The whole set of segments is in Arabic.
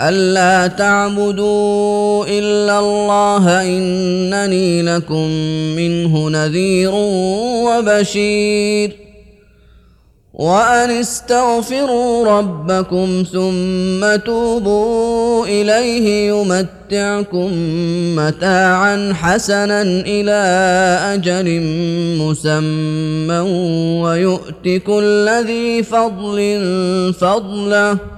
ألا تعبدوا إلا الله إنني لكم منه نذير وبشير. وأن استغفروا ربكم ثم توبوا إليه يمتعكم متاعا حسنا إلى أجل مسمى ويؤت كل ذي فضل فضله.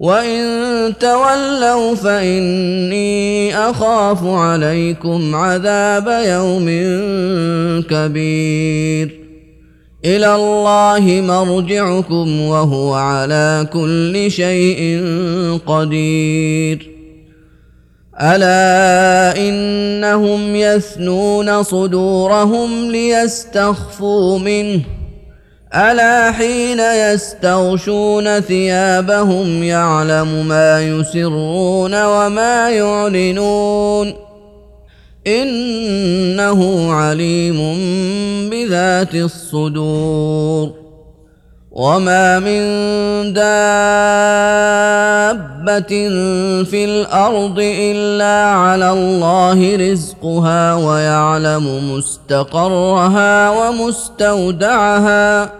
وإن تولوا فإني أخاف عليكم عذاب يوم كبير إلى الله مرجعكم وهو على كل شيء قدير الا انهم يثنون صدورهم ليستخفوا منه ألا حين يستغشون ثيابهم يعلم ما يسرون وما يعلنون إنه عليم بذات الصدور وما من دابة في الأرض إلا على الله رزقها ويعلم مستقرها ومستودعها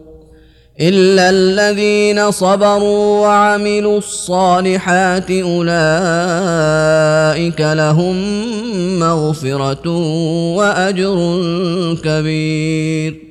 الا الذين صبروا وعملوا الصالحات اولئك لهم مغفره واجر كبير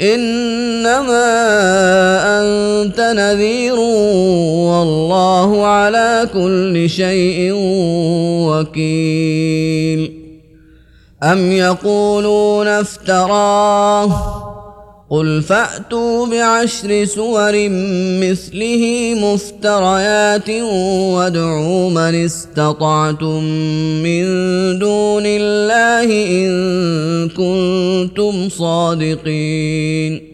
إنما أنت نذير والله على كل شيء وكيل. أم يقولون افتراه قل فاتوا بعشر سور مثله مفتريات وادعوا من استطعتم من دون الله ان كنتم صادقين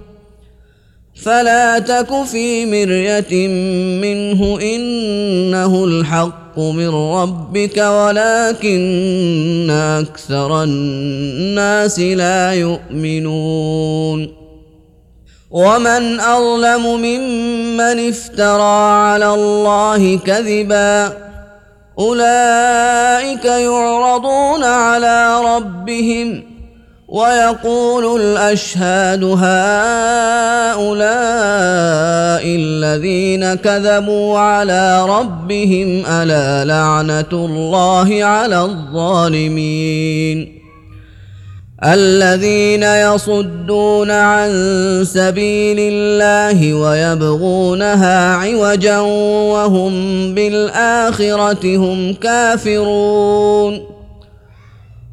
فلا تك في مرية منه إنه الحق من ربك ولكن أكثر الناس لا يؤمنون. ومن أظلم ممن افترى على الله كذبا أولئك يعرضون على ربهم ويقول الأشهاد هؤلاء الذين كذبوا على ربهم ألا لعنة الله على الظالمين الذين يصدون عن سبيل الله ويبغونها عوجا وهم بالآخرة هم كافرون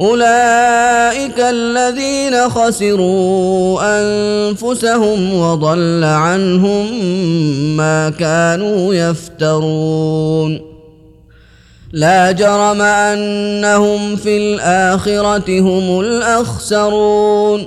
أولئك الذين خسروا أنفسهم وضل عنهم ما كانوا يفترون. لا جرم أنهم في الآخرة هم الأخسرون.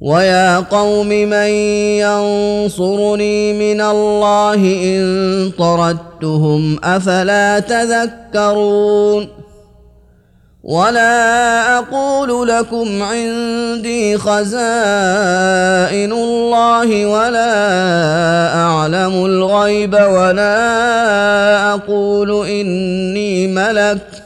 ويا قوم من ينصرني من الله ان طردتهم افلا تذكرون ولا أقول لكم عندي خزائن الله ولا اعلم الغيب ولا أقول اني ملك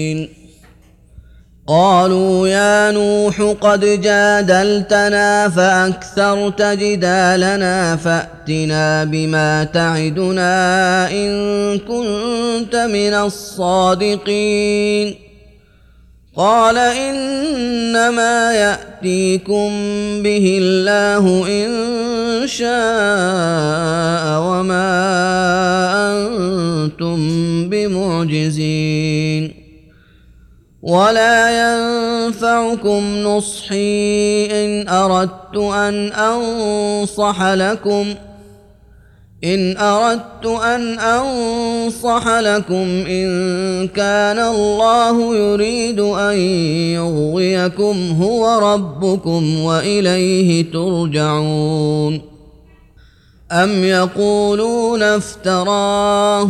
قالوا يا نوح قد جادلتنا فأكثرت جدالنا فأتنا بما تعدنا إن كنت من الصادقين. قال إنما يأتيكم به الله إن شاء وما أنتم بمعجزين. ولا ينفعكم نصحي ان اردت ان انصح لكم ۖ ان اردت ان انصح لكم ان كان الله يريد ان يغويكم هو ربكم واليه ترجعون ام يقولون افتراه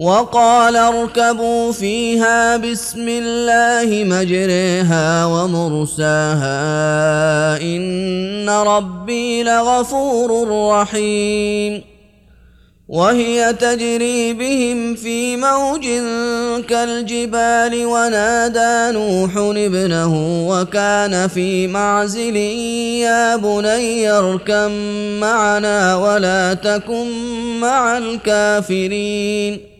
وقال اركبوا فيها بسم الله مجريها ومرساها إن ربي لغفور رحيم وهي تجري بهم في موج كالجبال ونادى نوح ابنه وكان في معزل يا بني اركم معنا ولا تكن مع الكافرين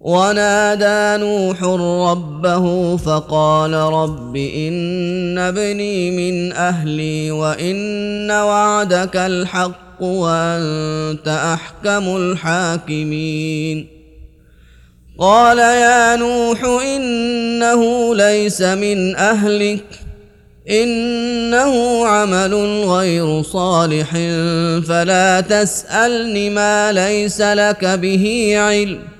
ونادى نوح ربه فقال رب إن ابني من أهلي وإن وعدك الحق وأنت أحكم الحاكمين. قال يا نوح إنه ليس من أهلك إنه عمل غير صالح فلا تسألني ما ليس لك به علم.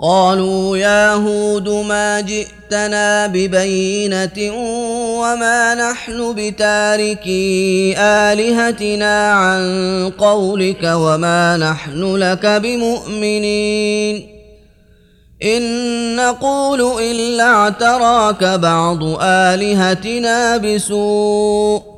قالوا يا هود ما جئتنا ببينة وما نحن بتاركي آلهتنا عن قولك وما نحن لك بمؤمنين. إن نقول إلا اعتراك بعض آلهتنا بسوء.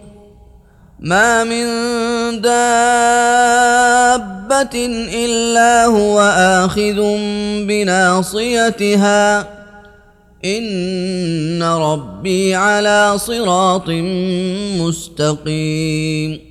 ما من دابه الا هو اخذ بناصيتها ان ربي على صراط مستقيم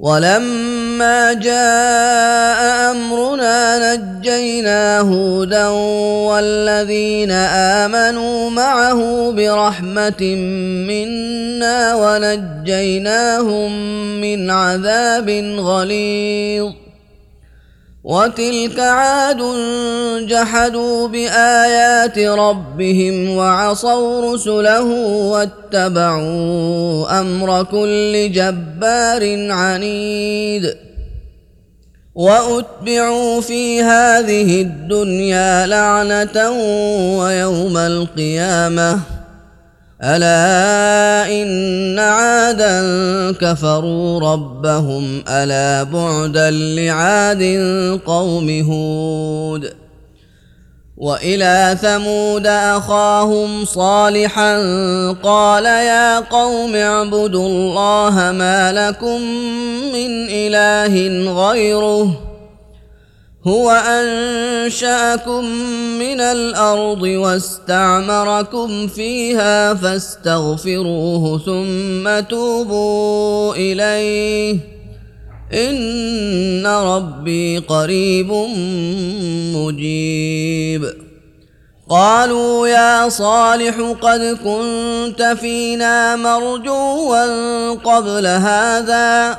ولما جاء أمرنا نجينا هودا والذين آمنوا معه برحمة منا ونجيناهم من عذاب غليظ وتلك عاد جحدوا بآيات ربهم وعصوا رسله واتبعوا أمر كل جبار عنيد وأتبعوا في هذه الدنيا لعنة ويوم القيامة الا ان عادا كفروا ربهم الا بعدا لعاد قوم هود والى ثمود اخاهم صالحا قال يا قوم اعبدوا الله ما لكم من اله غيره هو أنشأكم من الأرض واستعمركم فيها فاستغفروه ثم توبوا إليه. إن ربي قريب مجيب. قالوا يا صالح قد كنت فينا مرجوا قبل هذا.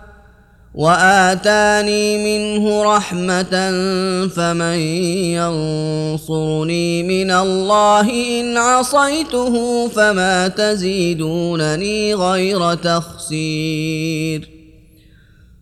وآتاني منه رحمة فمن ينصرني من الله إن عصيته فما تزيدونني غير تخسير.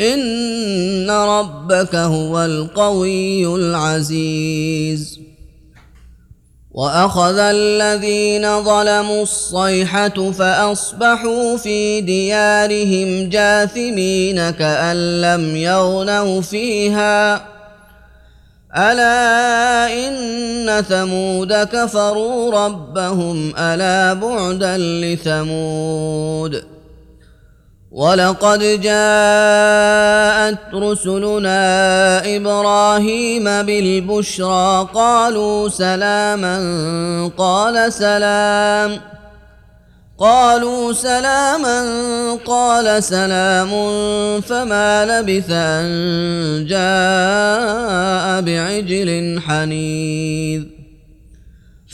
إن ربك هو القوي العزيز. وأخذ الذين ظلموا الصيحة فأصبحوا في ديارهم جاثمين كأن لم يغنوا فيها. ألا إن ثمود كفروا ربهم ألا بعدا لثمود. ولقد جاءت رسلنا إبراهيم بالبشرى قالوا سلاما قال سلام قالوا سلاما قال سلام فما لبث ان جاء بعجل حنيذ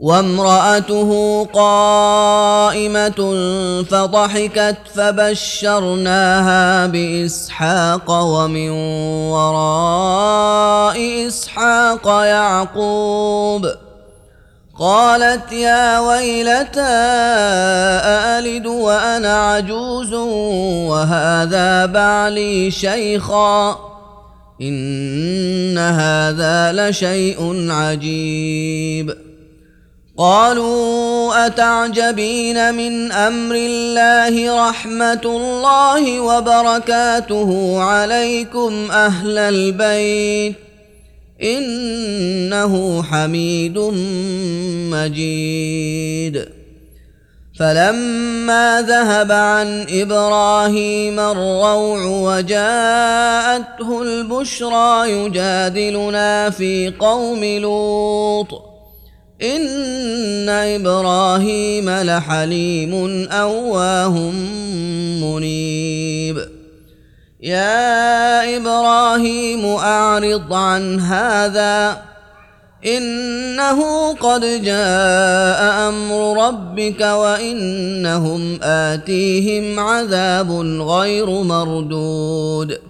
وامرأته قائمة فضحكت فبشرناها بإسحاق ومن وراء إسحاق يعقوب قالت يا ويلتى أألد وأنا عجوز وهذا بعلي شيخا إن هذا لشيء عجيب قالوا أتعجبين من أمر الله رحمة الله وبركاته عليكم أهل البيت إنه حميد مجيد. فلما ذهب عن إبراهيم الروع وجاءته البشرى يجادلنا في قوم لوط. ان إبراهيم لحليم اواه منيب. يا إبراهيم اعرض عن هذا. انه قد جاء أمر ربك وانهم اتيهم عذاب غير مردود.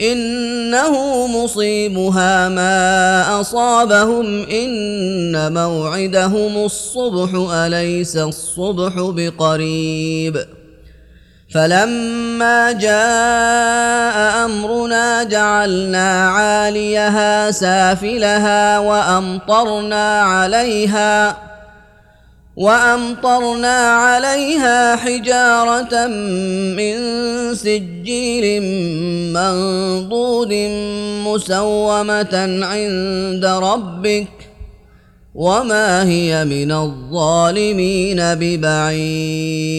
إنه مصيبها ما أصابهم إن موعدهم الصبح أليس الصبح بقريب. فلما جاء أمرنا جعلنا عاليها سافلها وأمطرنا عليها وأمطرنا عليها حجارة من سجيل منضود مسومة عند ربك وما هي من الظالمين ببعيد.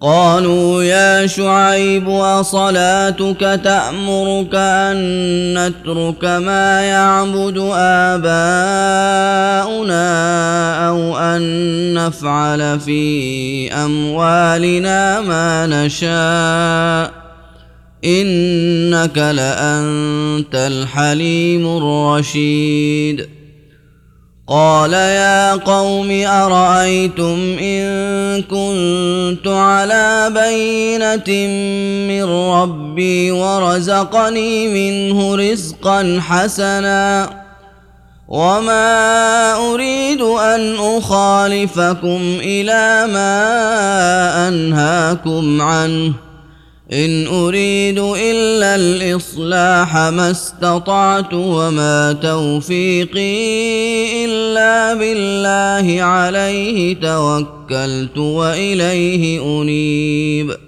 قالوا يا شعيب أصلاتك تأمرك أن نترك ما يعبد آباؤنا أو أن نفعل في أموالنا ما نشاء؟ إنك لأنت الحليم الرشيد. قال يا قوم أرأيتم إن كنت على بينة من ربي ورزقني منه رزقا حسنا وما أريد أن أخالفكم إلى ما أنهاكم عنه إن أريد إلا الإصلاح ما استطعت وما توفيقي إلا بالله عليه توكلت وإليه أنيب.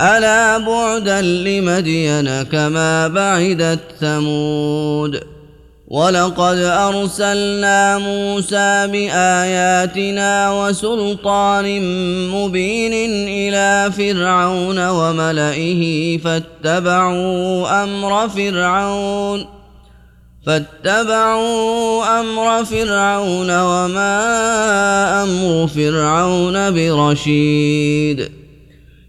ألا بعدا لمدين كما بعدت ثمود ولقد أرسلنا موسى بآياتنا وسلطان مبين إلى فرعون وملئه فاتبعوا أمر فرعون فاتبعوا أمر فرعون وما أمر فرعون برشيد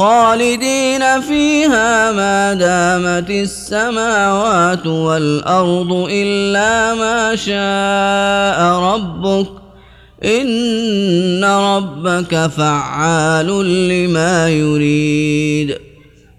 خالدين فيها ما دامت السماوات والأرض إلا ما شاء ربك إن ربك فعال لما يريد.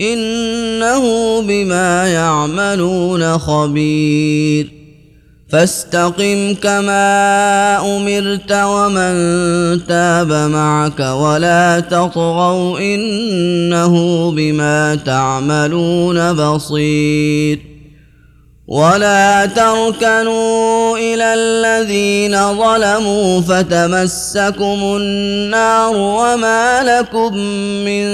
إنه بما يعملون خبير. فاستقم كما أمرت ومن تاب معك ولا تطغوا إنه بما تعملون بصير. ولا تركنوا إلى الذين ظلموا فتمسكم النار وما لكم من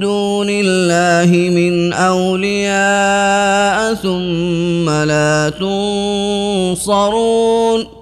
دون الله من اولياء ثم لا تنصرون